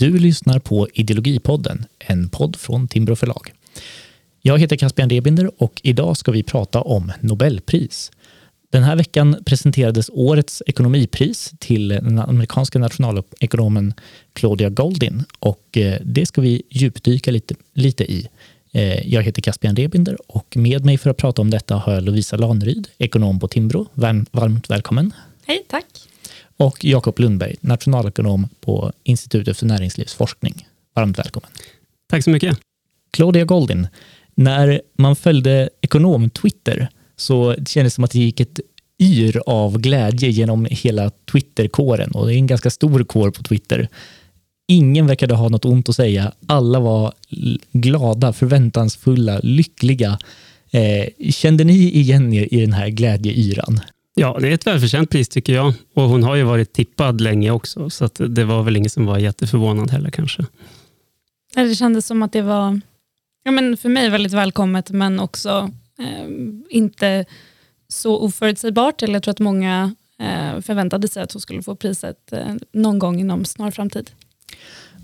Du lyssnar på Ideologipodden, en podd från Timbro förlag. Jag heter Caspian Rebinder och idag ska vi prata om Nobelpris. Den här veckan presenterades årets ekonomipris till den amerikanska nationalekonomen Claudia Goldin och eh, det ska vi djupdyka lite, lite i. Eh, jag heter Caspian Rebinder och med mig för att prata om detta har jag Lovisa Lanryd, ekonom på Timbro. Varmt välkommen. Hej, tack. Och Jakob Lundberg, nationalekonom på Institutet för näringslivsforskning. Varmt välkommen. Tack så mycket. Claudia Goldin, när man följde ekonom-Twitter så kändes det som att det gick ett yr av glädje genom hela Twitter-kåren och det är en ganska stor kår på Twitter. Ingen verkade ha något ont att säga. Alla var glada, förväntansfulla, lyckliga. Eh, kände ni igen er i den här glädjeyran? Ja, det är ett välförtjänt pris tycker jag. Och hon har ju varit tippad länge också, så det var väl ingen som var jätteförvånad heller kanske. Det kändes som att det var ja, men för mig väldigt välkommet, men också eh, inte så oförutsägbart. Eller jag tror att många eh, förväntade sig att hon skulle få priset eh, någon gång inom snar framtid.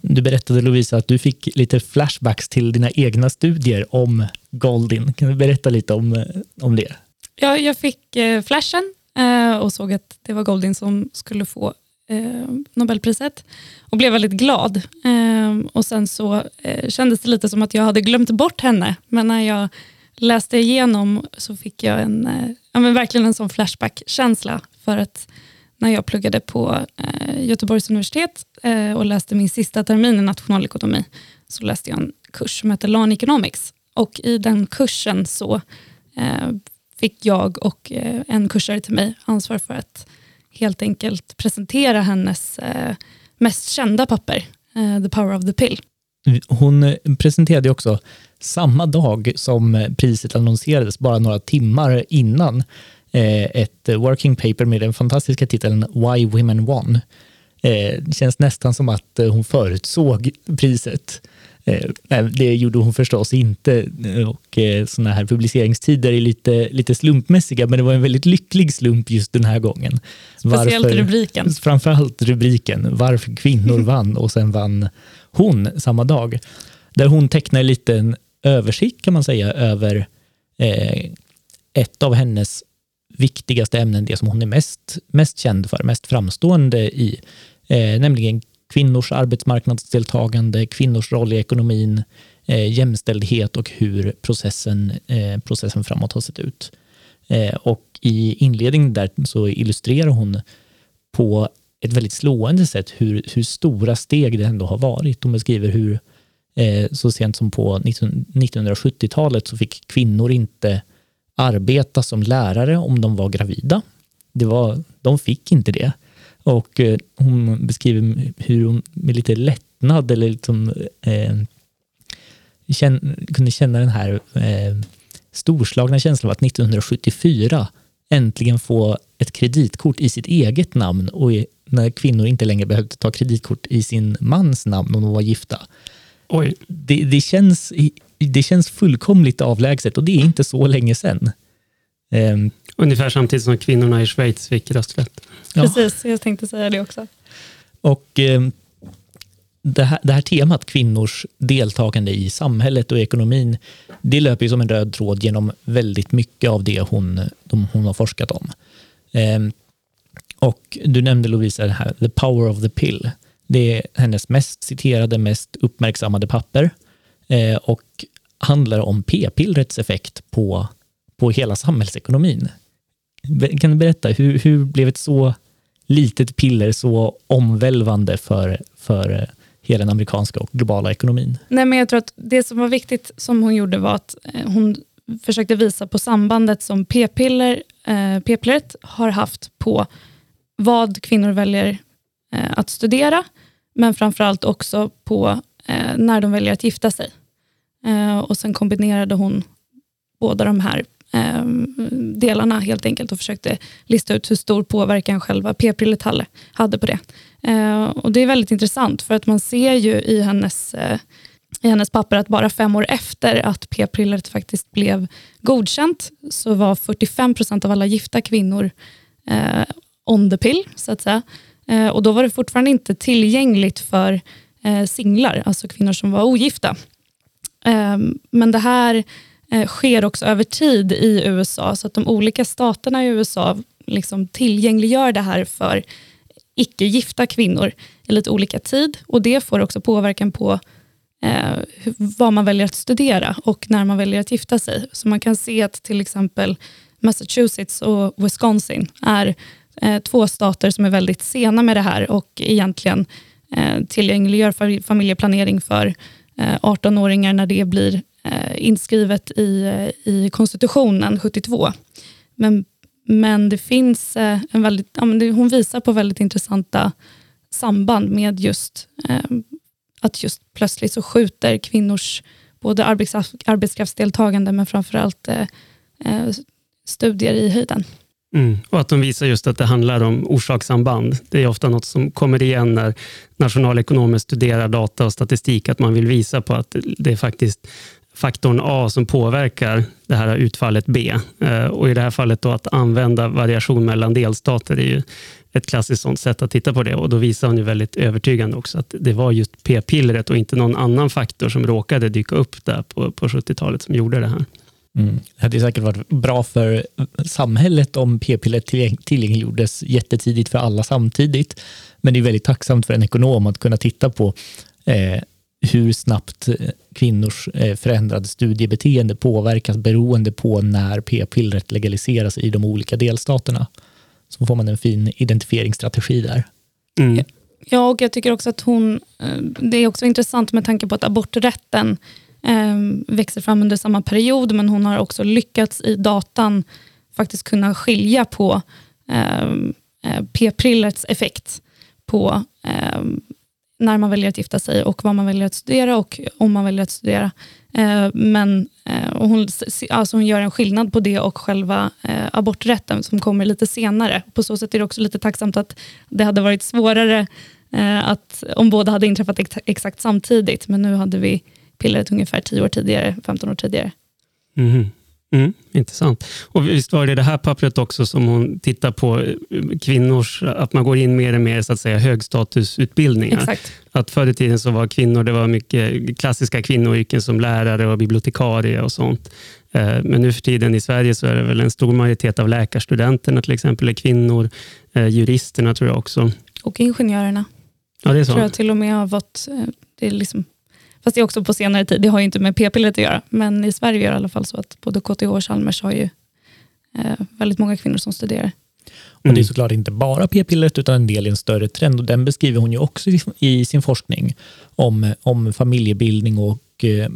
Du berättade Lovisa att du fick lite flashbacks till dina egna studier om Goldin. Kan du berätta lite om, om det? Ja, jag fick eh, flashen eh, Eh, och såg att det var Goldin som skulle få eh, Nobelpriset och blev väldigt glad. Eh, och Sen så eh, kändes det lite som att jag hade glömt bort henne, men när jag läste igenom så fick jag en, eh, ja, men verkligen en sån Flashback-känsla för att när jag pluggade på eh, Göteborgs universitet eh, och läste min sista termin i nationalekonomi så läste jag en kurs som heter LAN Economics och i den kursen så eh, fick jag och eh, en kursare till mig ansvar för att helt enkelt presentera hennes eh, mest kända papper, eh, The Power of the Pill. Hon presenterade också samma dag som priset annonserades, bara några timmar innan, ett working paper med den fantastiska titeln Why Women Won. Det känns nästan som att hon förutsåg priset. Eh, det gjorde hon förstås inte och eh, sådana här publiceringstider är lite, lite slumpmässiga men det var en väldigt lycklig slump just den här gången. Speciellt varför, rubriken. Framförallt rubriken, varför kvinnor vann och sen vann hon samma dag. Där hon tecknar en liten översikt kan man säga över eh, ett av hennes viktigaste ämnen, det som hon är mest, mest känd för, mest framstående i, eh, nämligen kvinnors arbetsmarknadsdeltagande, kvinnors roll i ekonomin, eh, jämställdhet och hur processen, eh, processen framåt har sett ut. Eh, och i inledningen där så illustrerar hon på ett väldigt slående sätt hur, hur stora steg det ändå har varit. Hon beskriver hur eh, så sent som på 1970-talet så fick kvinnor inte arbeta som lärare om de var gravida. Det var, de fick inte det. Och eh, hon beskriver hur hon med lite lättnad eller liksom, eh, känn, kunde känna den här eh, storslagna känslan av att 1974 äntligen få ett kreditkort i sitt eget namn och när kvinnor inte längre behövde ta kreditkort i sin mans namn om de var gifta. Oj. Det, det, känns, det känns fullkomligt avlägset och det är inte så länge sedan. Ungefär samtidigt som kvinnorna i Schweiz fick rösträtt. Precis, jag tänkte säga det också. Och eh, det, här, det här temat, kvinnors deltagande i samhället och ekonomin, det löper ju som en röd tråd genom väldigt mycket av det hon, de, hon har forskat om. Eh, och du nämnde Lovisa, det här, The Power of the Pill. Det är hennes mest citerade, mest uppmärksammade papper eh, och handlar om p-pillrets effekt på, på hela samhällsekonomin. Kan du berätta, hur, hur blev ett så litet piller så omvälvande för, för eh, hela den amerikanska och globala ekonomin? Nej, men jag tror att det som var viktigt som hon gjorde var att eh, hon försökte visa på sambandet som p-piller, eh, p-pillret har haft på vad kvinnor väljer eh, att studera, men framförallt också på eh, när de väljer att gifta sig. Eh, och Sen kombinerade hon båda de här eh, delarna helt enkelt och försökte lista ut hur stor påverkan själva p-pillret hade på det. Eh, och Det är väldigt intressant för att man ser ju i hennes, eh, i hennes papper att bara fem år efter att p-pillret faktiskt blev godkänt så var 45 procent av alla gifta kvinnor eh, on the pill, så att säga. Eh, och Då var det fortfarande inte tillgängligt för eh, singlar, alltså kvinnor som var ogifta. Eh, men det här eh, sker också över tid i USA, så att de olika staterna i USA liksom tillgängliggör det här för icke-gifta kvinnor i lite olika tid. Och Det får också påverkan på eh, vad man väljer att studera och när man väljer att gifta sig. Så man kan se att till exempel Massachusetts och Wisconsin är eh, två stater som är väldigt sena med det här och egentligen eh, tillgängliggör familjeplanering för eh, 18-åringar när det blir Eh, inskrivet i, eh, i konstitutionen 72. Men, men det finns eh, en väldigt, ja, men det, hon visar på väldigt intressanta samband med just att just plötsligt så skjuter kvinnors både arbetskraftsdeltagande men framförallt eh, studier i höjden. Mm. Och att de visar just att det handlar om orsakssamband. Det är ofta något som kommer igen när nationalekonomer studerar data och statistik, att man vill visa på att det är faktiskt faktorn A som påverkar det här utfallet B. Eh, och I det här fallet då att använda variation mellan delstater är ju ett klassiskt sånt sätt att titta på det. Och Då visar hon ju väldigt övertygande också att det var just p-pillret och inte någon annan faktor som råkade dyka upp där på, på 70-talet som gjorde det här. Mm. Det hade säkert varit bra för samhället om p-piller tillgängliggjordes jättetidigt för alla samtidigt. Men det är väldigt tacksamt för en ekonom att kunna titta på eh, hur snabbt kvinnors eh, förändrade studiebeteende påverkas beroende på när p-pillret legaliseras i de olika delstaterna. Så får man en fin identifieringsstrategi där. Mm. Ja, och jag tycker också att hon, eh, det är också intressant med tanke på att aborträtten eh, växer fram under samma period, men hon har också lyckats i datan faktiskt kunna skilja på ehm, eh, p-pillrets effekt på eh, när man väljer att gifta sig och vad man väljer att studera och om man väljer att studera. Eh, men eh, och hon, alltså hon gör en skillnad på det och själva eh, aborträtten som kommer lite senare. På så sätt är det också lite tacksamt att det hade varit svårare att, om båda hade inträffat exakt samtidigt, men nu hade vi pillret ungefär 10 år tidigare, 15 år tidigare. Mm. Mm, intressant. Och visst var det det här pappret också som hon tittar på, eh, kvinnors, att man går in mer och mer så att säga högstatusutbildningar. Exakt. Att förr i tiden så var kvinnor, det var mycket klassiska kvinnoyrken som lärare och bibliotekarie och sånt. Eh, men nu för tiden i Sverige så är det väl en stor majoritet av läkarstudenterna till exempel är kvinnor. Eh, juristerna tror jag också. Och ingenjörerna. Ja, det är så. tror jag till och med har fått, det är liksom Fast det är också på senare tid, det har ju inte med p-pillret att göra. Men i Sverige är det i alla fall så att både KTH och Chalmers har ju eh, väldigt många kvinnor som studerar. Och Det är mm. såklart inte bara p-pillret utan en del i en större trend och den beskriver hon ju också i sin forskning om, om familjebildning och eh,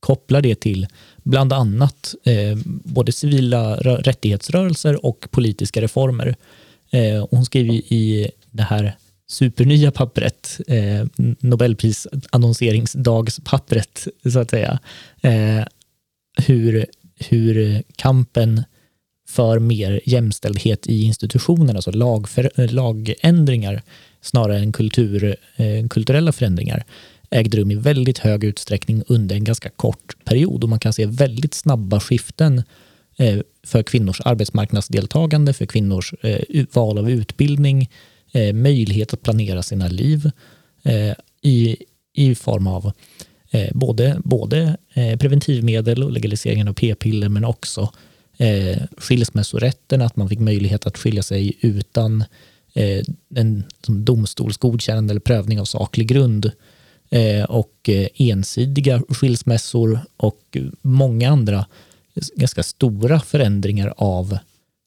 kopplar det till bland annat eh, både civila rättighetsrörelser och politiska reformer. Eh, hon skriver i det här supernya pappret, eh, Nobelprisannonseringsdagspappret, så att säga, eh, hur, hur kampen för mer jämställdhet i institutionerna, alltså lagför, lagändringar snarare än kultur, eh, kulturella förändringar, ägde rum i väldigt hög utsträckning under en ganska kort period. Och man kan se väldigt snabba skiften eh, för kvinnors arbetsmarknadsdeltagande, för kvinnors eh, val av utbildning, eh, möjlighet att planera sina liv eh, i, i form av eh, både, både eh, preventivmedel och legaliseringen av p-piller men också eh, skilsmässorätten, att man fick möjlighet att skilja sig utan eh, en domstolsgodkännande eller prövning av saklig grund eh, och eh, ensidiga skilsmässor och många andra ganska stora förändringar av,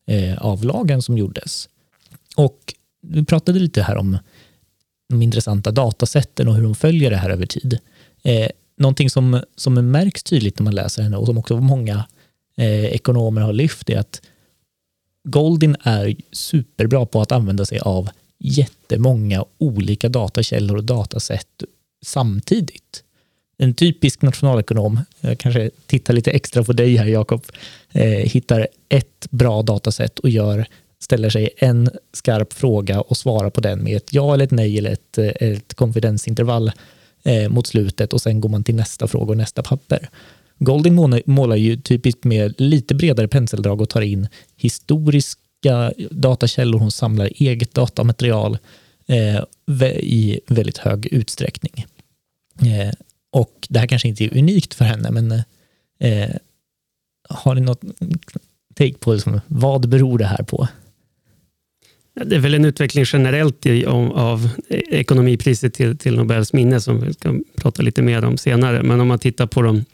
eh, av lagen som gjordes. Och vi pratade lite här om de intressanta datasätten och hur de följer det här över tid. Eh, någonting som, som märks tydligt när man läser henne och som också många eh, ekonomer har lyft är att Goldin är superbra på att använda sig av jättemånga olika datakällor och datasätt samtidigt. En typisk nationalekonom, jag kanske tittar lite extra på dig här Jakob, eh, hittar ett bra datasätt och gör ställer sig en skarp fråga och svarar på den med ett ja eller ett nej eller ett, eh, ett konfidensintervall eh, mot slutet och sen går man till nästa fråga och nästa papper. Golding målar ju typiskt med lite bredare penseldrag och tar in historiska datakällor. Hon samlar eget datamaterial eh, i väldigt hög utsträckning. Eh, och det här kanske inte är unikt för henne, men eh, har ni något take på liksom, vad beror det här på? Det är väl en utveckling generellt i, om, av ekonomipriset till, till Nobels minne som vi ska prata lite mer om senare. Men om man tittar på de,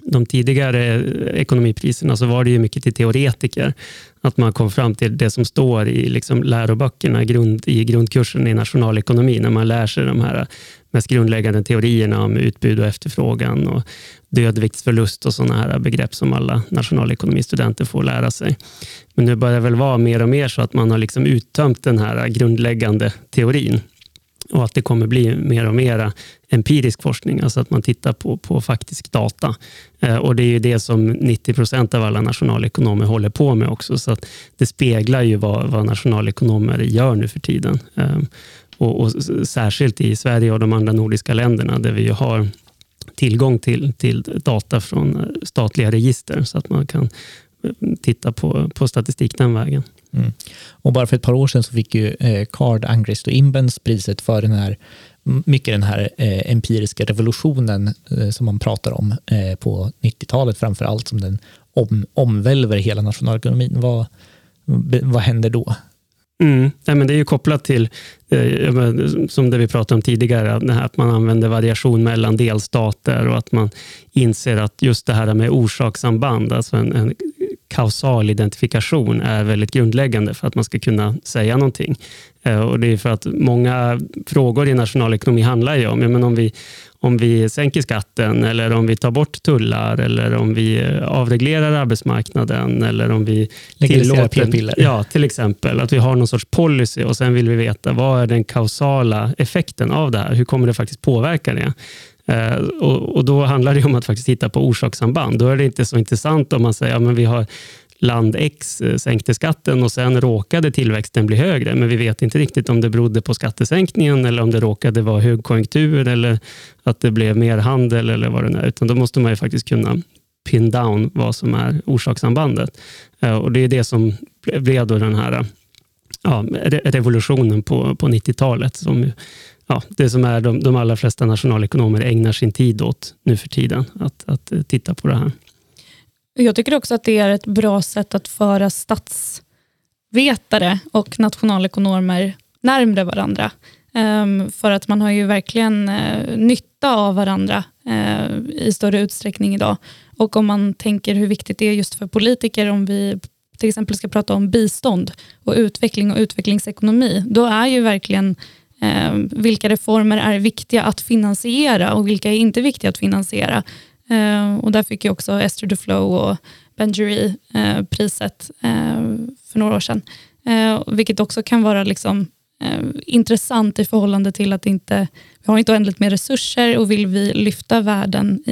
de tidigare ekonomipriserna så var det ju mycket till teoretiker. Att man kom fram till det som står i liksom läroböckerna grund, i grundkursen i nationalekonomi, när man lär sig de här mest grundläggande teorierna om utbud och efterfrågan och dödviktsförlust och sådana här begrepp som alla nationalekonomistudenter får lära sig. Men nu börjar det väl vara mer och mer så att man har liksom uttömt den här grundläggande teorin och att det kommer bli mer och mer empirisk forskning, alltså att man tittar på, på faktisk data. Eh, och Det är ju det som 90 procent av alla nationalekonomer håller på med också, så att det speglar ju vad, vad nationalekonomer gör nu för tiden. Eh, och, och, Särskilt i Sverige och de andra nordiska länderna, där vi har tillgång till, till data från eh, statliga register, så att man kan eh, titta på, på statistik den vägen. Mm. Och bara för ett par år sedan så fick ju eh, Card, Angrist och Imbens priset för den här, mycket den här eh, empiriska revolutionen eh, som man pratar om eh, på 90-talet framför allt, som den om, omvälver hela nationalekonomin. Vad, vad händer då? Mm. Nej, men det är ju kopplat till, eh, som det vi pratade om tidigare, att man använder variation mellan delstater och att man inser att just det här med orsakssamband, alltså en, en kausal identifikation är väldigt grundläggande för att man ska kunna säga någonting. Eh, och Det är för att många frågor i nationalekonomi handlar ju om, men om vi om vi sänker skatten eller om vi tar bort tullar eller om vi eh, avreglerar arbetsmarknaden eller om vi tillåter. Ja, till exempel. Att vi har någon sorts policy och sen vill vi veta vad är den kausala effekten av det här? Hur kommer det faktiskt påverka det? Eh, och, och, Då handlar det om att faktiskt titta på orsakssamband. Då är det inte så intressant om man säger att ja, vi har land X eh, sänkte skatten och sen råkade tillväxten bli högre. Men vi vet inte riktigt om det berodde på skattesänkningen eller om det råkade vara högkonjunktur eller att det blev mer handel eller vad det är. Utan då måste man ju faktiskt kunna pin down vad som är orsakssambandet. Eh, och Det är det som blev då den här ja, revolutionen på, på 90-talet. Som, ja, det som är de, de allra flesta nationalekonomer ägnar sin tid åt nu för tiden. Att, att eh, titta på det här. Jag tycker också att det är ett bra sätt att föra statsvetare och nationalekonomer närmre varandra. Um, för att man har ju verkligen uh, nytta av varandra uh, i större utsträckning idag. Och om man tänker hur viktigt det är just för politiker, om vi till exempel ska prata om bistånd och utveckling och utvecklingsekonomi, då är ju verkligen eh, vilka reformer är viktiga att finansiera och vilka är inte viktiga att finansiera. Eh, och där fick jag också Esther Duflo och Benjury eh, priset eh, för några år sedan. Eh, vilket också kan vara liksom, eh, intressant i förhållande till att inte, vi har inte oändligt med resurser och vill vi lyfta världen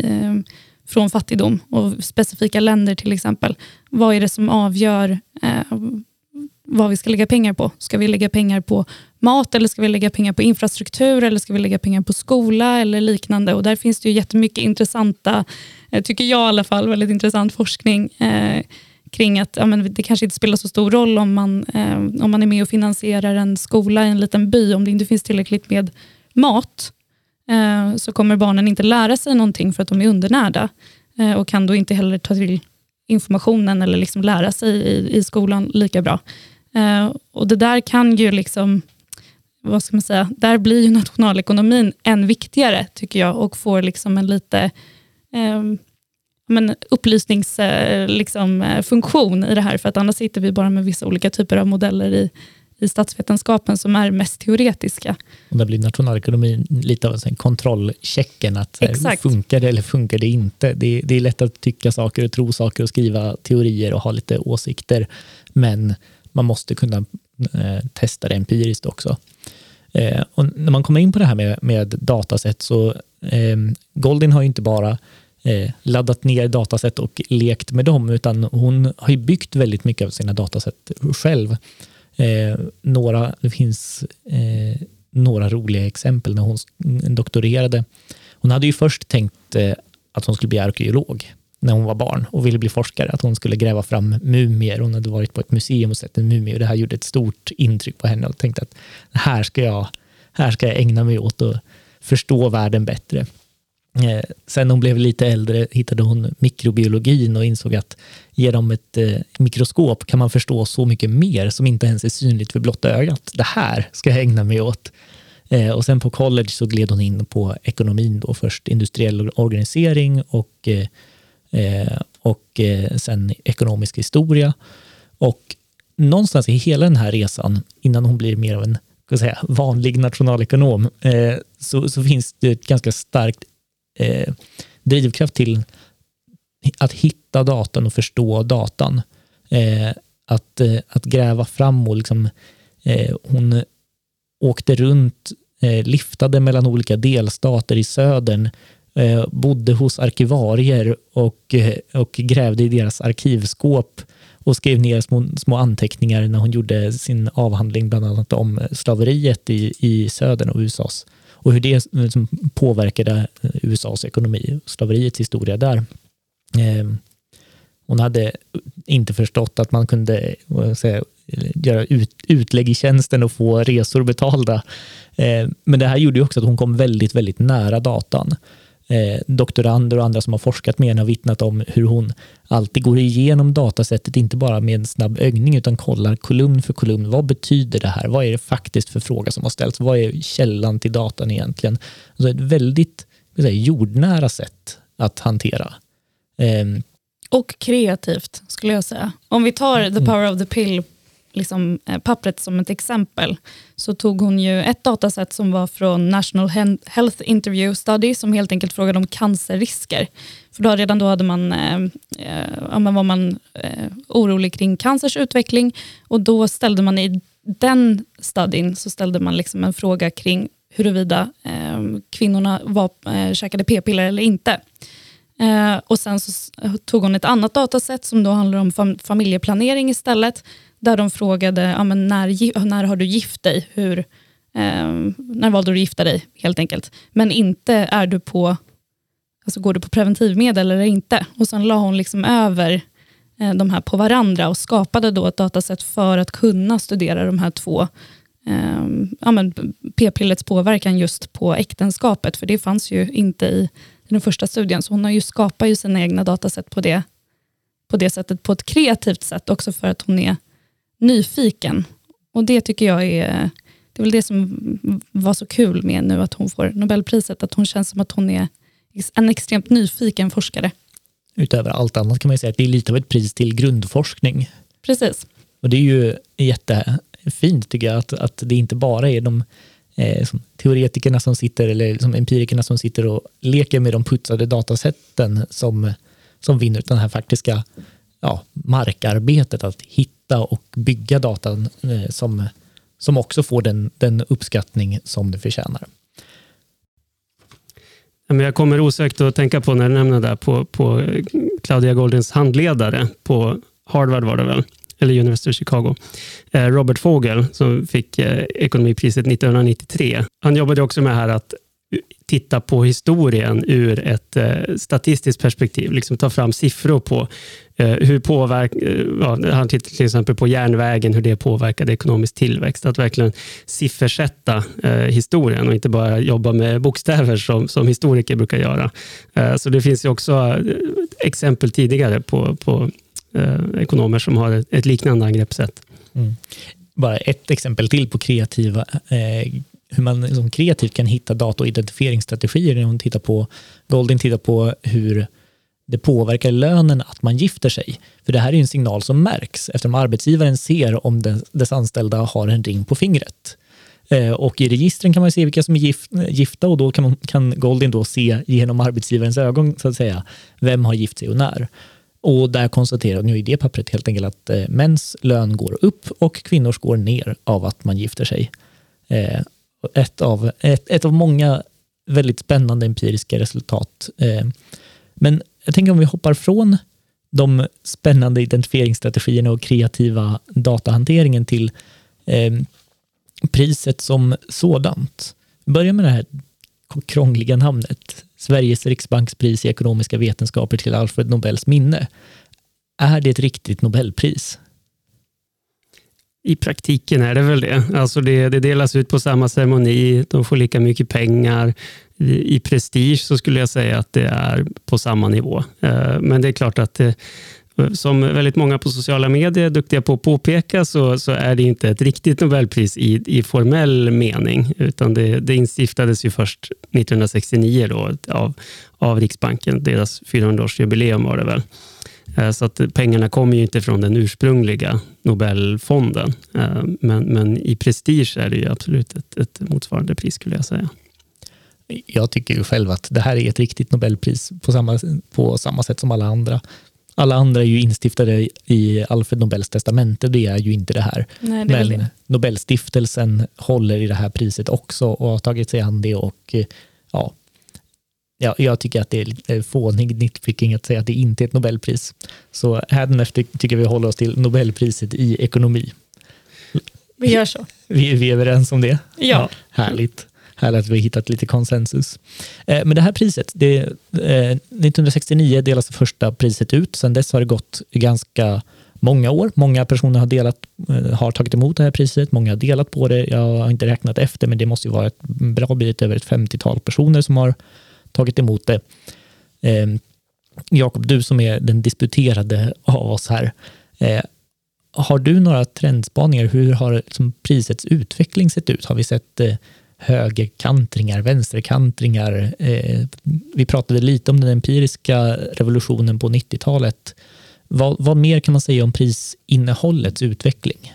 från fattigdom och specifika länder till exempel. Vad är det som avgör vad vi ska lägga pengar på. Ska vi lägga pengar på mat eller ska vi lägga pengar på infrastruktur eller ska vi lägga pengar på skola eller liknande? Och Där finns det ju jättemycket intressanta, eh, tycker jag i alla fall, väldigt intressant forskning eh, kring att ja, men det kanske inte spelar så stor roll om man, eh, om man är med och finansierar en skola i en liten by. Om det inte finns tillräckligt med mat eh, så kommer barnen inte lära sig någonting för att de är undernärda eh, och kan då inte heller ta till informationen eller liksom lära sig i, i skolan lika bra. Eh, och Det där kan ju liksom, vad ska man säga, där blir ju nationalekonomin än viktigare tycker jag och får liksom en lite eh, men upplysningsfunktion liksom, eh, i det här, för att annars sitter vi bara med vissa olika typer av modeller i, i statsvetenskapen som är mest teoretiska. Och där blir nationalekonomin lite av en kontrollchecken, att här, funkar det eller funkar det inte? Det, det är lätt att tycka saker och tro saker och skriva teorier och ha lite åsikter, men man måste kunna eh, testa det empiriskt också. Eh, och när man kommer in på det här med, med dataset så eh, Goldin har ju inte bara eh, laddat ner dataset och lekt med dem, utan hon har ju byggt väldigt mycket av sina dataset själv. Eh, några, det finns eh, några roliga exempel när hon doktorerade. Hon hade ju först tänkt eh, att hon skulle bli arkeolog när hon var barn och ville bli forskare, att hon skulle gräva fram mumier. Hon hade varit på ett museum och sett en mumie och det här gjorde ett stort intryck på henne och tänkte att här ska jag, här ska jag ägna mig åt att förstå världen bättre. Eh, sen hon blev lite äldre hittade hon mikrobiologin och insåg att genom ett eh, mikroskop kan man förstå så mycket mer som inte ens är synligt för blotta ögat. Det här ska jag ägna mig åt. Eh, och sen på college så gled hon in på ekonomin då, först industriell organisering och, eh, Eh, och eh, sen ekonomisk historia. Och någonstans i hela den här resan, innan hon blir mer av en säga, vanlig nationalekonom, eh, så, så finns det ett ganska starkt drivkraft till att hitta datan och förstå datan. Att, att gräva fram och liksom, hon åkte runt, liftade mellan olika delstater i södern, Eh, bodde hos arkivarier och, eh, och grävde i deras arkivskåp och skrev ner små, små anteckningar när hon gjorde sin avhandling bland annat om eh, slaveriet i, i södern och USAs och hur det liksom påverkade USAs ekonomi, och slaveriets historia där. Ehm, hon hade inte förstått att man kunde säga, göra ut, utlägg i tjänsten och få resor betalda. Ehm, men det här gjorde också att hon kom väldigt, väldigt nära datan eh, doktorander och andra som har forskat med henne har vittnat om hur hon alltid går igenom datasättet, inte bara med en snabb ögning, utan kollar kolumn för kolumn. Vad betyder det här? Vad är det faktiskt för fråga som har ställts? Vad är källan till datan egentligen? Alltså ett väldigt säga, jordnära sätt att hantera. Eh, och kreativt, skulle jag säga. Om vi tar The mm. Power of the Pill liksom, eh, pappret som ett exempel, så tog hon ju ett dataset som var från National Health Interview Study, som helt enkelt frågade om cancerrisker. För då, redan då hade man, eh, eh, var man eh, orolig kring cancers utveckling och då ställde man i den studien så ställde man liksom en fråga kring huruvida eh, kvinnorna var, eh, käkade p-piller eller inte. Eh, och Sen så tog hon ett annat dataset som då handlar om fam familjeplanering istället där de frågade ja, men när, när har du gift dig? Hur, eh, när valde du att gifta dig? helt enkelt. Men inte är du på, alltså går du på preventivmedel eller inte? Och Sen la hon liksom över eh, de här på varandra och skapade då ett datasätt för att kunna studera de här två eh, ja, p-pillets påverkan just på äktenskapet, för det fanns ju inte i, i den första studien. Så hon har ju skapat ju sina egna datasätt på det, på det sättet, på ett kreativt sätt också för att hon är nyfiken. Och det tycker jag är, det är väl det som var så kul med nu att hon får Nobelpriset, att hon känns som att hon är en extremt nyfiken forskare. Utöver allt annat kan man säga att det är lite av ett pris till grundforskning. Precis. Och det är ju jättefint tycker jag, att, att det inte bara är de eh, teoretikerna som sitter, eller som empirikerna som sitter och leker med de putsade datasätten som, som vinner, utan den här faktiska ja, markarbetet, att hitta och bygga datan eh, som, som också får den, den uppskattning som det förtjänar. Jag kommer osökt att tänka på när du nämner där på, på eh, Claudia Goldins handledare på Harvard var det väl, eller University of Chicago. Eh, Robert Fogel som fick ekonomipriset 1993. Han jobbade också med här att titta på historien ur ett eh, statistiskt perspektiv, liksom ta fram siffror på eh, hur påverkar, eh, ja, han tittar till exempel på järnvägen, hur det påverkade ekonomisk tillväxt. Att verkligen siffersätta eh, historien och inte bara jobba med bokstäver som, som historiker brukar göra. Eh, så det finns ju också eh, exempel tidigare på, på eh, ekonomer som har ett, ett liknande angreppssätt. Mm. Bara ett exempel till på kreativa eh, hur man liksom kreativt kan hitta data och identifieringsstrategier när hon tittar på, Goldin tittar på hur det påverkar lönen att man gifter sig. För det här är en signal som märks eftersom arbetsgivaren ser om dess, dess anställda har en ring på fingret. Eh, och i registren kan man se vilka som är gift, gifta och då kan, man, kan Goldin då se genom arbetsgivarens ögon så att säga, vem har gift sig och när. Och där konstaterar nu i det pappret helt enkelt att eh, mäns lön går upp och kvinnors går ner av att man gifter sig. Eh, ett av, ett, ett av många väldigt spännande empiriska resultat. Eh, men jag tänker om vi hoppar från de spännande identifieringsstrategierna och kreativa datahanteringen till eh, priset som sådant. Börja med det här krångliga namnet. Sveriges riksbankspris i ekonomiska vetenskaper till Alfred Nobels minne. Är det ett riktigt Nobelpris? I praktiken är det väl det. Alltså det, det delas ut på samma ceremoni, de får lika mycket pengar. I, I prestige så skulle jag säga att det är på samma nivå. Eh, men det är klart att det, som väldigt många på sociala medier är duktiga på att påpeka, så, så är det inte ett riktigt Nobelpris i, i formell mening, utan det, det instiftades ju först 1969 då, av, av Riksbanken. Deras 400-årsjubileum var det väl. Eh, så att pengarna kommer ju inte från den ursprungliga Nobelfonden. Eh, men, men i prestige är det ju absolut ett, ett motsvarande pris skulle jag säga. Jag tycker ju själv att det här är ett riktigt Nobelpris på samma, på samma sätt som alla andra. Alla andra är ju instiftade i Alfred Nobels testamente, det är ju inte det här. Nej, det Men det. Nobelstiftelsen håller i det här priset också och har tagit sig an det och ja, ja, jag tycker att det är lite fånig nitpicking att säga att det inte är ett Nobelpris. Så hädanefter tycker vi håller oss till Nobelpriset i ekonomi. Vi gör så. Vi, vi är överens om det? Ja. Härligt. Härligt att vi har hittat lite konsensus. Eh, men det här priset, det, eh, 1969 delas det första priset ut. Sedan dess har det gått ganska många år. Många personer har, delat, eh, har tagit emot det här priset, många har delat på det. Jag har inte räknat efter, men det måste ju vara ett bra bit över ett 50-tal personer som har tagit emot det. Eh, Jakob, du som är den disputerade av oss här, eh, har du några trendspaningar? Hur har liksom prisets utveckling sett ut? Har vi sett eh, högerkantringar, vänsterkantringar? Eh, vi pratade lite om den empiriska revolutionen på 90-talet. Vad, vad mer kan man säga om prisinnehållets utveckling?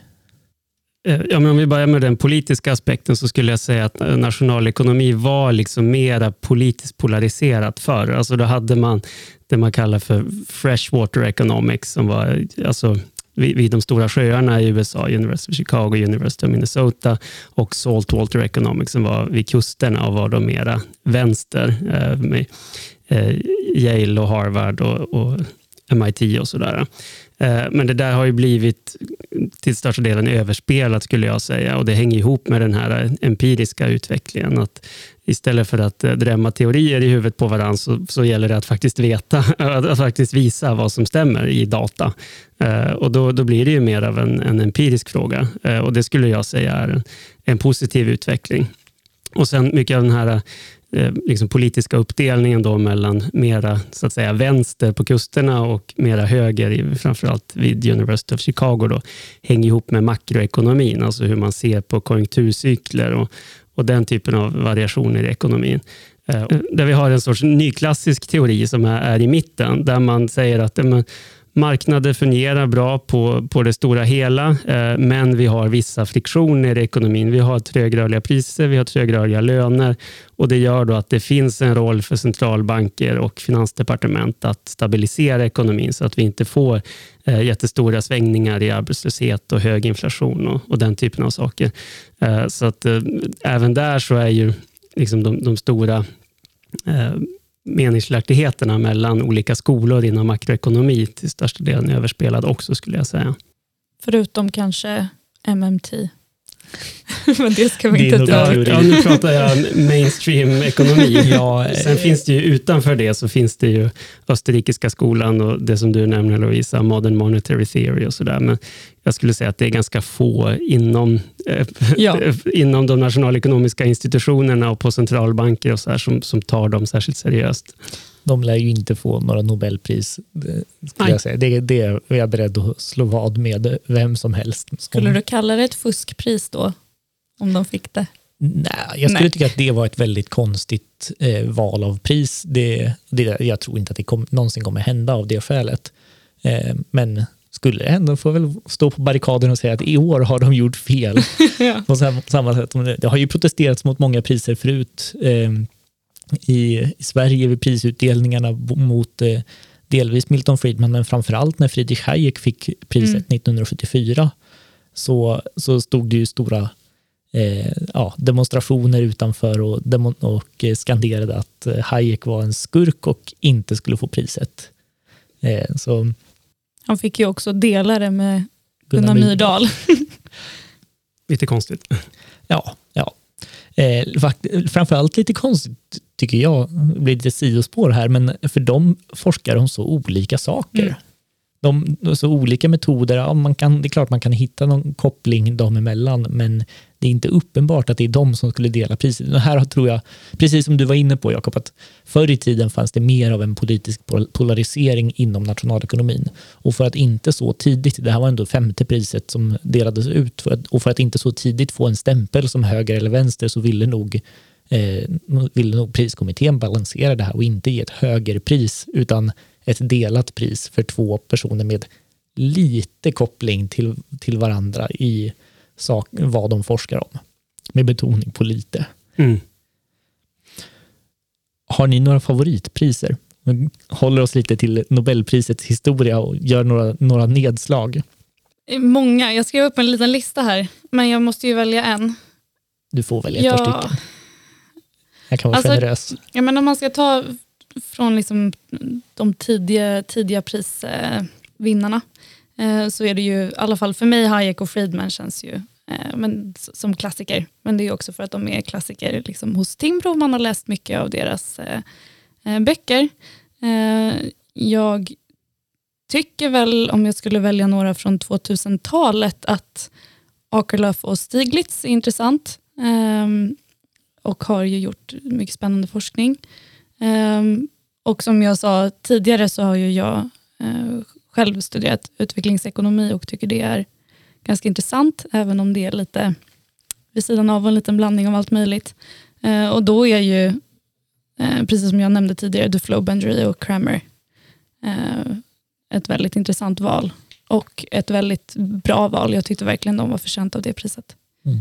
Eh, ja, men om vi börjar med den politiska aspekten så skulle jag säga att eh, nationalekonomi var liksom mera politiskt polariserat förr. Alltså då hade man det man kallar för freshwater economics, som var eh, alltså, vid, vid de stora sjöarna i USA, University of Chicago, University of Minnesota och saltwater economics, som var vid kusterna och var då mera vänster, med Yale och Harvard och, och MIT och sådär. Eh, men det där har ju blivit till största delen överspelat skulle jag säga och det hänger ihop med den här empiriska utvecklingen. Att istället för att eh, drämma teorier i huvudet på varandra så, så gäller det att faktiskt veta, att faktiskt visa vad som stämmer i data. Eh, och då, då blir det ju mer av en, en empirisk fråga och det skulle jag säga är en, en positiv utveckling. Och sen mycket av den här Eh, liksom politiska uppdelningen då mellan mera så att säga, vänster på kusterna och mera höger, framförallt vid University of Chicago, då, hänger ihop med makroekonomin, alltså hur man ser på konjunkturcykler och, och den typen av variationer i ekonomin. Eh, där vi har en sorts nyklassisk teori som är, är i mitten, där man säger att men, Marknader fungerar bra på, på det stora hela, eh, men vi har vissa friktioner i ekonomin. Vi har trögrörliga priser, vi har trögrörliga löner och det gör då att det finns en roll för centralbanker och finansdepartement att stabilisera ekonomin så att vi inte får eh, jättestora svängningar i arbetslöshet och hög inflation och, och den typen av saker. Eh, så att eh, även där så är ju liksom de, de stora eh, meningsskiljaktigheterna mellan olika skolor inom makroekonomi till största delen överspelad också skulle jag säga. Förutom kanske MMT. Men det ska vi Det inte dra. teori. Ja, nu pratar jag mainstream ekonomi. Ja, Sen finns det ju utanför det så finns det ju österrikiska skolan och det som du nämner Lovisa, modern monetary theory och sådär. Men jag skulle säga att det är ganska få inom, eh, Ja. inom de nationalekonomiska institutionerna och på centralbanker och så här, som, som tar dem särskilt seriöst. De lär ju inte få några Nobelpris, det skulle Nej. jag säga. Det, det är jag beredd att slå vad med vem som helst. som- Skulle du kalla det ett fuskpris då? Om de fick det? Nej, jag skulle Nej. tycka att det var ett väldigt konstigt eh, val av pris. Det, det, jag tror inte att det kom, någonsin kommer hända av det skälet. Eh, men skulle det hända får väl stå på barrikaden och säga att i år har de gjort fel. Ja. På sam- samma sätt det har ju protesterats mot många priser förut. Eh, i, I Sverige vid prisutdelningarna mot eh, delvis Milton Friedman, men framförallt när Friedrich Hayek fick priset Mm. 1974 så, så stod det ju stora eh, ja, demonstrationer utanför och, och eh, skanderade att eh, Hayek var en skurk och inte skulle få priset. Eh, så Han fick ju också dela det med Gunnar Myrdal. Lite konstigt. Ja. Eh, framförallt lite konstigt tycker jag, det blir lite sidospår här, men för de forskar om så olika saker. Mm de, alltså olika metoder, ja, man kan, det är klart man kan hitta någon koppling dem emellan, men det är inte uppenbart att det är de som skulle dela priset. Och här tror jag, precis som du var inne på Jakob, att förr i tiden fanns det mer av en politisk polarisering inom nationalekonomin. Och för att inte så tidigt, det här var ändå femte priset som delades ut, för att, och för att inte så tidigt få en stämpel som höger eller vänster så ville nog eh, ville nog priskommittén balansera det här och inte ge ett högerpris utan ett delat pris för två personer med lite koppling till, till varandra i sak, vad de forskar om. Med betoning på lite. Mm. Har ni några favoritpriser? Vi håller oss lite till Nobelprisets historia och gör några, några nedslag. Många. Jag skrev upp en liten lista här, men jag måste ju välja en. Du får välja ett ja. par stycken. Jag kan vara alltså, generös. Ja, men om man ska ta från liksom de tidiga, tidiga prisvinnarna eh, eh, så är det ju, i alla fall för mig, Hayek och Friedman känns ju eh, men, som klassiker. Men det är också för att de är klassiker liksom, hos Timbro. Man har läst mycket av deras eh, böcker. jag tycker väl, om jag skulle välja några från 2000-talet, att Akerlöf och Stiglitz är intressant ehm, och har ju gjort mycket spännande forskning. Ehm, och som jag sa tidigare så har ju jag eh, själv studerat utvecklingsekonomi och tycker det är ganska intressant, även om det är lite vid sidan av en liten blandning av allt möjligt. Eh, och då är ju, eh, precis som jag nämnde tidigare, Duflo, Bendery och Kramer ett väldigt intressant val och ett väldigt bra val. Jag tyckte verkligen de var förtjänta av det priset. Mm.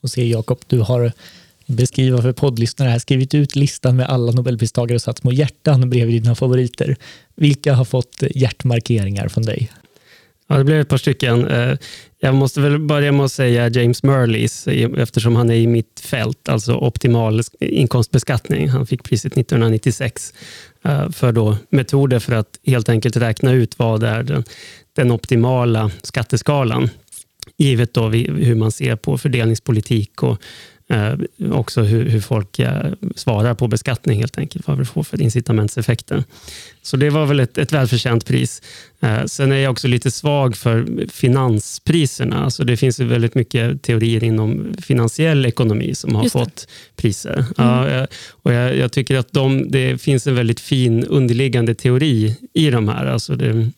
Och se Jakob, du har beskriva för poddlyssnare här, skrivit ut listan med alla Nobelpristagare och satt små hjärtan bredvid dina favoriter. Vilka har fått hjärtmarkeringar från dig? Ja, det blev ett par stycken. Eh, jag måste väl börja med att säga James Merleys eftersom han är i mitt fält, alltså optimal inkomstbeskattning. Han fick priset 1996 eh, för då metoder för att helt enkelt räkna ut vad är den, den optimala skatteskalan givet då hur man ser på fördelningspolitik och Eh, också hur, hur folk eh, svarar på beskattning helt enkelt, vad vi får för incitamentseffekter. Så det var väl ett, ett välförtjänt pris. Eh, sen är jag också lite svag för finanspriserna. Alltså det finns väldigt mycket teorier inom finansiell ekonomi som har fått priser. Mm. Ja, och jag, jag, tycker att de, det finns en väldigt fin underliggande teori i de här. Alltså det,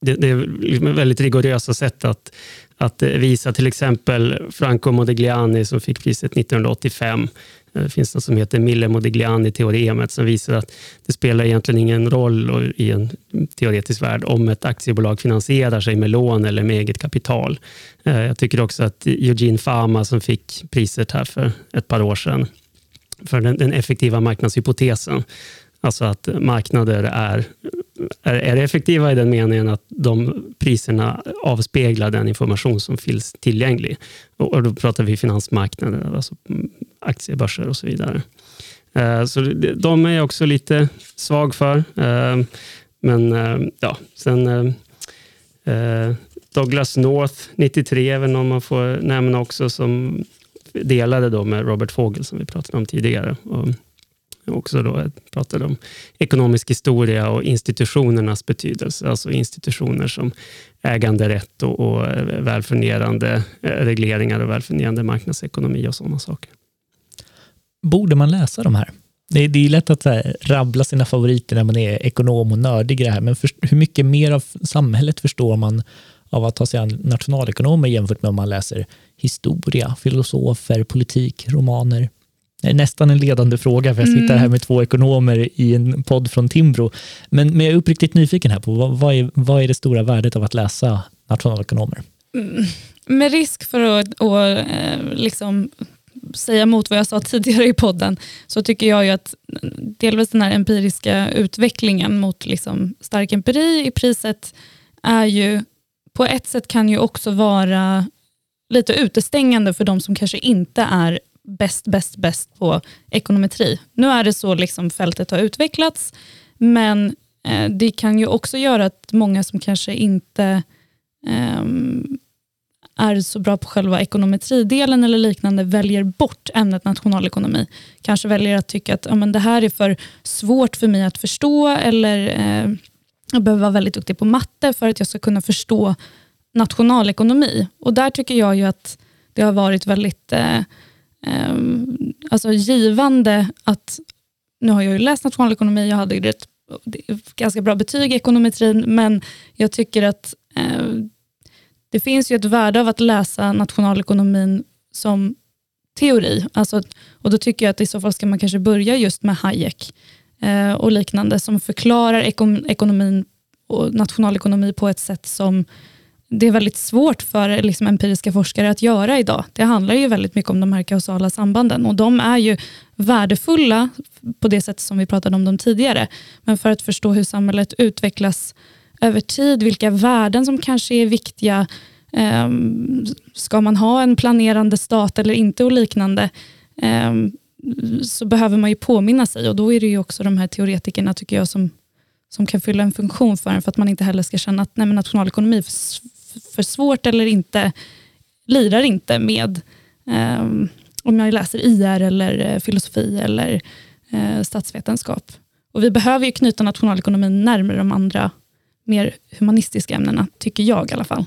det, det är väldigt rigorösa sätt att att eh, visa till exempel Franco Modigliani som fick priset 1985. Eh, det finns något som heter Miller-Modigliani-teoremet som visar att det spelar egentligen ingen roll i en teoretisk värld om ett aktiebolag finansierar sig med lån eller med eget kapital. Eh, jag tycker också att Eugene Fama som fick priset här för ett par år sedan för den, den effektiva marknadshypotesen Alltså att marknader är, är, är effektiva i den meningen att de priserna avspeglar den information som finns tillgänglig. Och, och då pratar vi finansmarknader, alltså mm, aktiebörser och så vidare. Eh, så de är jag också lite svag för. Eh, men eh, ja, sen Douglas North 93, även om man får nämna också, som delade då med Robert Fogel som vi pratade om tidigare. Och, också då eh, pratade om ekonomisk historia och institutionernas betydelse. Alltså institutioner som äganderätt och, och eh, välfungerande eh, regleringar och välfungerande marknadsekonomi och sådana saker. Borde man läsa de här? Det är, det är lätt att här, rabbla sina favoriter när man är ekonom och nördig i det här, men för, hur mycket mer av samhället förstår man av att ta sig an nationalekonomer jämfört med om man läser historia, filosofer, politik, romaner? Nästan en ledande fråga, för jag sitter här mm. med två ekonomer i en podd från Timbro. Men, men jag är uppriktigt nyfiken här på vad, vad, är, vad är det stora värdet av att läsa nationalekonomer? Mm. Med risk för att och, eh, liksom säga emot vad jag sa tidigare i podden, så tycker jag ju att delvis den här empiriska utvecklingen mot liksom stark empiri i priset är ju, på ett sätt kan ju också vara lite utestängande för de som kanske inte är bäst, bäst, bäst på ekonometri. Nu är det så liksom fältet har utvecklats, men eh, det kan ju också göra att många som kanske inte eh, är så bra på själva ekonometridelen eller liknande väljer bort ämnet nationalekonomi. Kanske väljer att tycka att ja, men det här är för svårt för mig att förstå eller eh, jag behöver vara väldigt duktig på matte för att jag ska kunna förstå nationalekonomi. Och där tycker jag ju att det har varit väldigt eh, eh, alltså givande att, nu har jag ju läst nationalekonomi, jag hade ju ett ganska bra betyg i ekonometrin, men jag tycker att eh, det finns ju ett värde av att läsa nationalekonomin som teori. Alltså, och Då tycker jag att i så fall ska man kanske börja just med Hayek eh, och liknande som förklarar ekon ekonomin och nationalekonomi på ett sätt som det är väldigt svårt för liksom, empiriska forskare att göra idag. Det handlar ju väldigt mycket om de här kausala sambanden och de är ju värdefulla på det sätt som vi pratade om dem tidigare. Men för att förstå hur samhället utvecklas över tid, vilka värden som kanske är viktiga, eh, ska man ha en planerande stat eller inte och liknande, eh, så behöver man ju påminna sig och då är det ju också de här teoretikerna tycker jag som, som kan fylla en funktion för en för att man inte heller ska känna att nej, nationalekonomi för, svårt eller inte, lirar inte med eh, om jag läser IR eller eh, filosofi eller eh, statsvetenskap. Och vi behöver ju knyta nationalekonomin närmare de andra mer humanistiska ämnena, tycker jag i alla fall.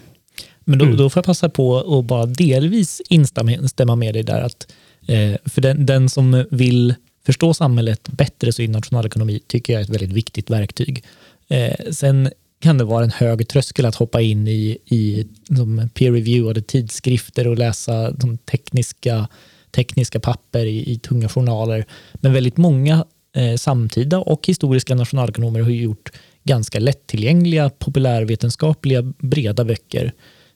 Men då, mm. då får jag passa på att bara delvis instämma med dig där. Att, eh, för den, den, som vill förstå samhället bättre så är nationalekonomi tycker jag är ett väldigt viktigt verktyg. Eh, sen kan det vara en hög tröskel att hoppa in i, i de peer-reviewade tidskrifter och läsa de tekniska, tekniska papper i, i tunga journaler. Men väldigt många eh, samtida och historiska nationalekonomer har gjort ganska lättillgängliga, populärvetenskapliga, breda böcker.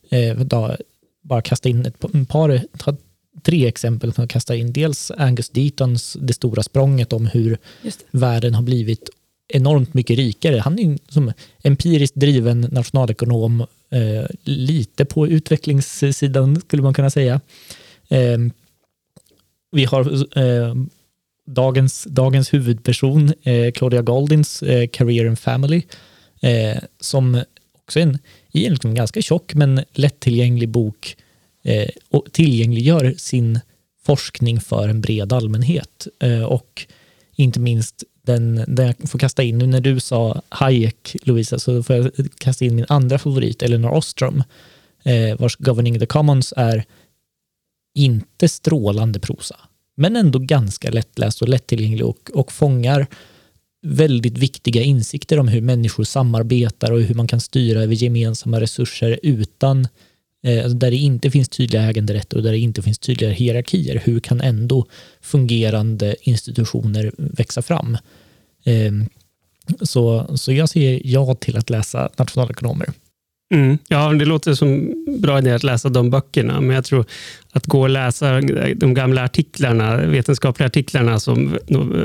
Eh, då, bara kasta in ett, par, ta tre exempel. Man kastar in dels Angus Deatons Det stora språnget om hur världen har blivit enormt mycket rikare. Han är som empiriskt driven nationalekonom, eh, lite på utvecklingssidan skulle man kunna säga. Eh, vi har eh, dagens, dagens huvudperson, eh, Claudia Goldins eh, Career and Family, eh, som också är en egentligen liksom ganska tjock men lättillgänglig bok eh, och tillgängliggör sin forskning för en bred allmänhet. Eh, och inte minst den, den jag får kasta in, nu när du sa Hayek, Louisa, så får jag kasta in min andra favorit, Eleanor Ostrom, eh, vars Governing the Commons är inte strålande prosa men ändå ganska lättläst och lättillgänglig och, och fångar väldigt viktiga insikter om hur människor samarbetar och hur man kan styra över gemensamma resurser utan eh, Eh, alltså där det inte finns tydliga äganderätter och där det inte finns tydliga hierarkier. Hur kan ändå fungerande institutioner växa fram? Ehm, så, så jag säger ja till att läsa nationalekonomer. Mm. Ja, det låter som bra idé att läsa de böckerna, men jag tror att gå och läsa de gamla artiklarna, vetenskapliga artiklarna som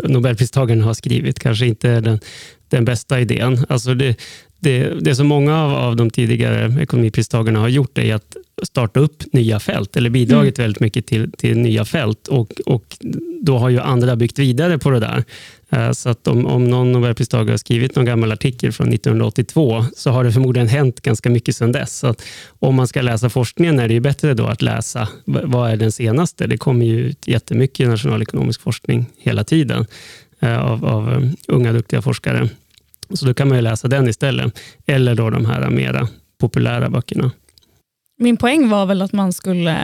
Nobelpristagaren har skrivit kanske inte är den, den bästa idén. Alltså det, det, det som många av, av de tidigare ekonomipristagarna har gjort är att starta upp nya fält, eller bidragit mm. väldigt mycket till, till nya fält. Och, och Då har ju andra byggt vidare på det där. Eh, så att om, om någon Nobelpristagare har skrivit någon gammal artikel från 1982 så har det förmodligen hänt ganska mycket sedan dess. Så att om man ska läsa forskningen är det ju bättre då att läsa vad är den senaste. Det kommer ju ut jättemycket nationalekonomisk forskning hela tiden eh, av, av eh, unga duktiga forskare. Så då kan man läsa den istället. Eller då de här mera populära böckerna. Min poäng var väl att man skulle,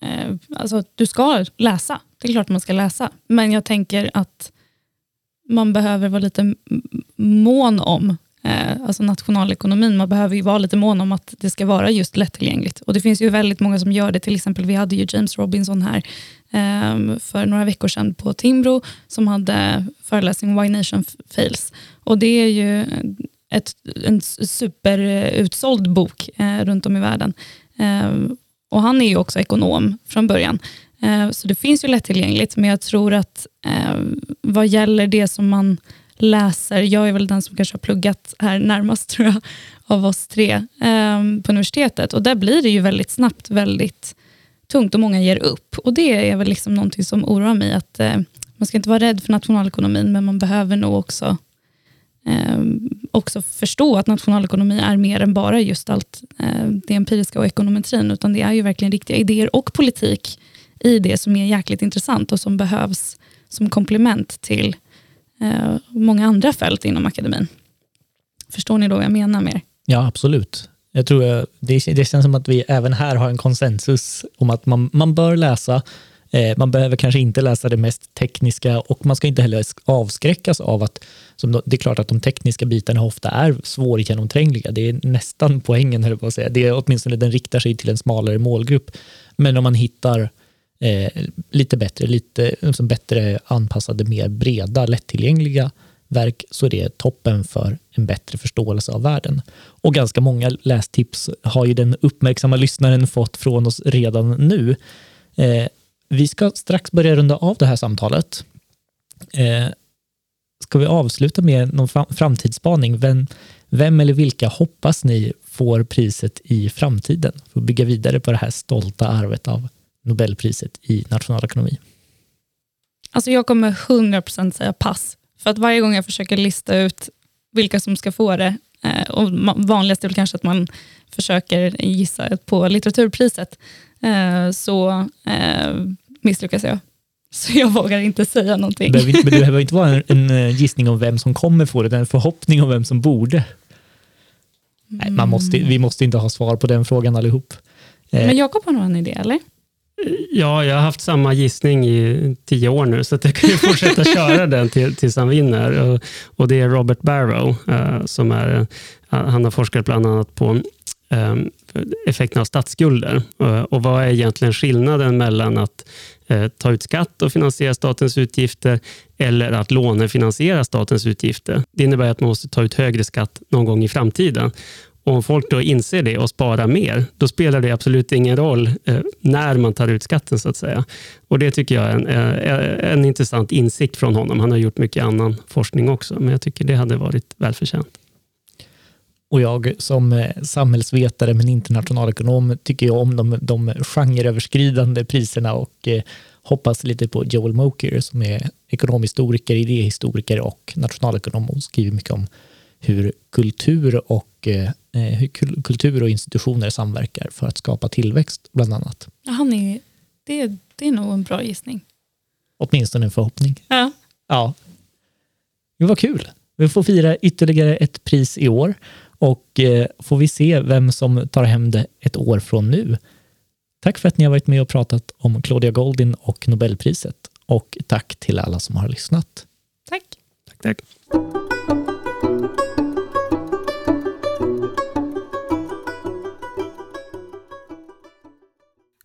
eh, alltså du ska läsa. Det är klart man ska läsa. Men jag tänker att man behöver vara lite mån om Eh, alltså nationalekonomin. Man behöver ju vara lite mån om att det ska vara just lättillgängligt. Och det finns ju väldigt många som gör det. Till exempel, vi hade ju James Robinson här eh, för några veckor sedan på Timbro som hade föreläsning Why Nation Fails. Och det är ju ett, en superutsåld bok eh, runt om i världen. Eh, och han är ju också ekonom från början. Eh, så det finns ju lättillgängligt, men jag tror att eh, vad gäller det som man läser, jag är väl den som kanske har pluggat här närmast tror jag, av oss tre eh, på universitetet och där blir det ju väldigt snabbt väldigt tungt och många ger upp. Och Det är väl liksom någonting som oroar mig, att eh, man ska inte vara rädd för nationalekonomin, men man behöver nog också ehm, också förstå att nationalekonomi är mer än bara just allt eh, det empiriska och ekonometrin, utan det är ju verkligen riktiga idéer och politik i det som är jäkligt intressant och som behövs som komplement till Eh, och många andra fält inom akademin. Förstår ni då vad jag menar mer? Ja, absolut. Jag tror eh, det, det känns som att vi även här har en konsensus om att man, man bör läsa. Eh, man behöver kanske inte läsa det mest tekniska och man ska inte heller avskräckas av att som det är klart att de tekniska bitarna ofta är svårgenomträngliga. Det är nästan poängen, höll på att säga. Det är åtminstone den riktar sig till en smalare målgrupp. Men om man hittar eh, lite bättre, lite liksom bättre anpassade, mer breda, lättillgängliga verk så är det toppen för en bättre förståelse av världen. Och ganska många lästips har ju den uppmärksamma lyssnaren fått från oss redan nu. Eh, vi ska strax börja runda av det här samtalet. Eh, ska vi avsluta med någon framtidsspaning? Vem, vem eller vilka hoppas ni får priset i framtiden för att bygga vidare på det här stolta arvet av Nobelpriset i nationalekonomi? Alltså jag kommer 100% säga pass. För att varje gång jag försöker lista ut vilka som ska få det, eh, och vanligast är väl kanske att man försöker gissa på litteraturpriset, eh, så eh, misslyckas jag. Så jag vågar inte säga någonting. Men det behöver inte vara en, en gissning om vem som kommer få det, utan en förhoppning om vem som borde. Mm. Nej, man måste, vi måste inte ha svar på den frågan allihop. Men Jakob har nog en idé, eller? Ja, jag har haft samma gissning i tio år nu, så jag kan ju fortsätta köra den till, tills han vinner. Och, och, det är Robert Barrow, uh, som är, uh, han har forskat bland annat på um, effekten av statsskulder. Uh, och vad är egentligen skillnaden mellan att ta ut skatt och finansiera statens utgifter eller att lånefinansiera statens utgifter? Det innebär att man måste ta ut högre skatt någon gång i framtiden. Och om folk då inser det och sparar mer, då spelar det absolut ingen roll eh, när man tar ut skatten. så att säga. Och Det tycker jag är en, eh, en intressant insikt från honom. Han har gjort mycket annan forskning också, men jag tycker det hade varit välförtjänt. Och jag som eh, samhällsvetare men internationalekonom tycker jag om de, de genreöverskridande priserna och eh, hoppas lite på Joel Moker som är ekonomhistoriker, idéhistoriker och nationalekonom och skriver mycket om hur kultur och, eh, hur kultur och institutioner samverkar för att skapa tillväxt, bland annat. Ja, han är, det, det är nog en bra gissning. Åtminstone en förhoppning. Ja. ja. Det var kul. Vi får fira ytterligare ett pris i år och eh, får vi se vem som tar hem det ett år från nu. Tack för att ni har varit med och pratat om Claudia Goldin och Nobelpriset och tack till alla som har lyssnat. Tack. Tack, tack.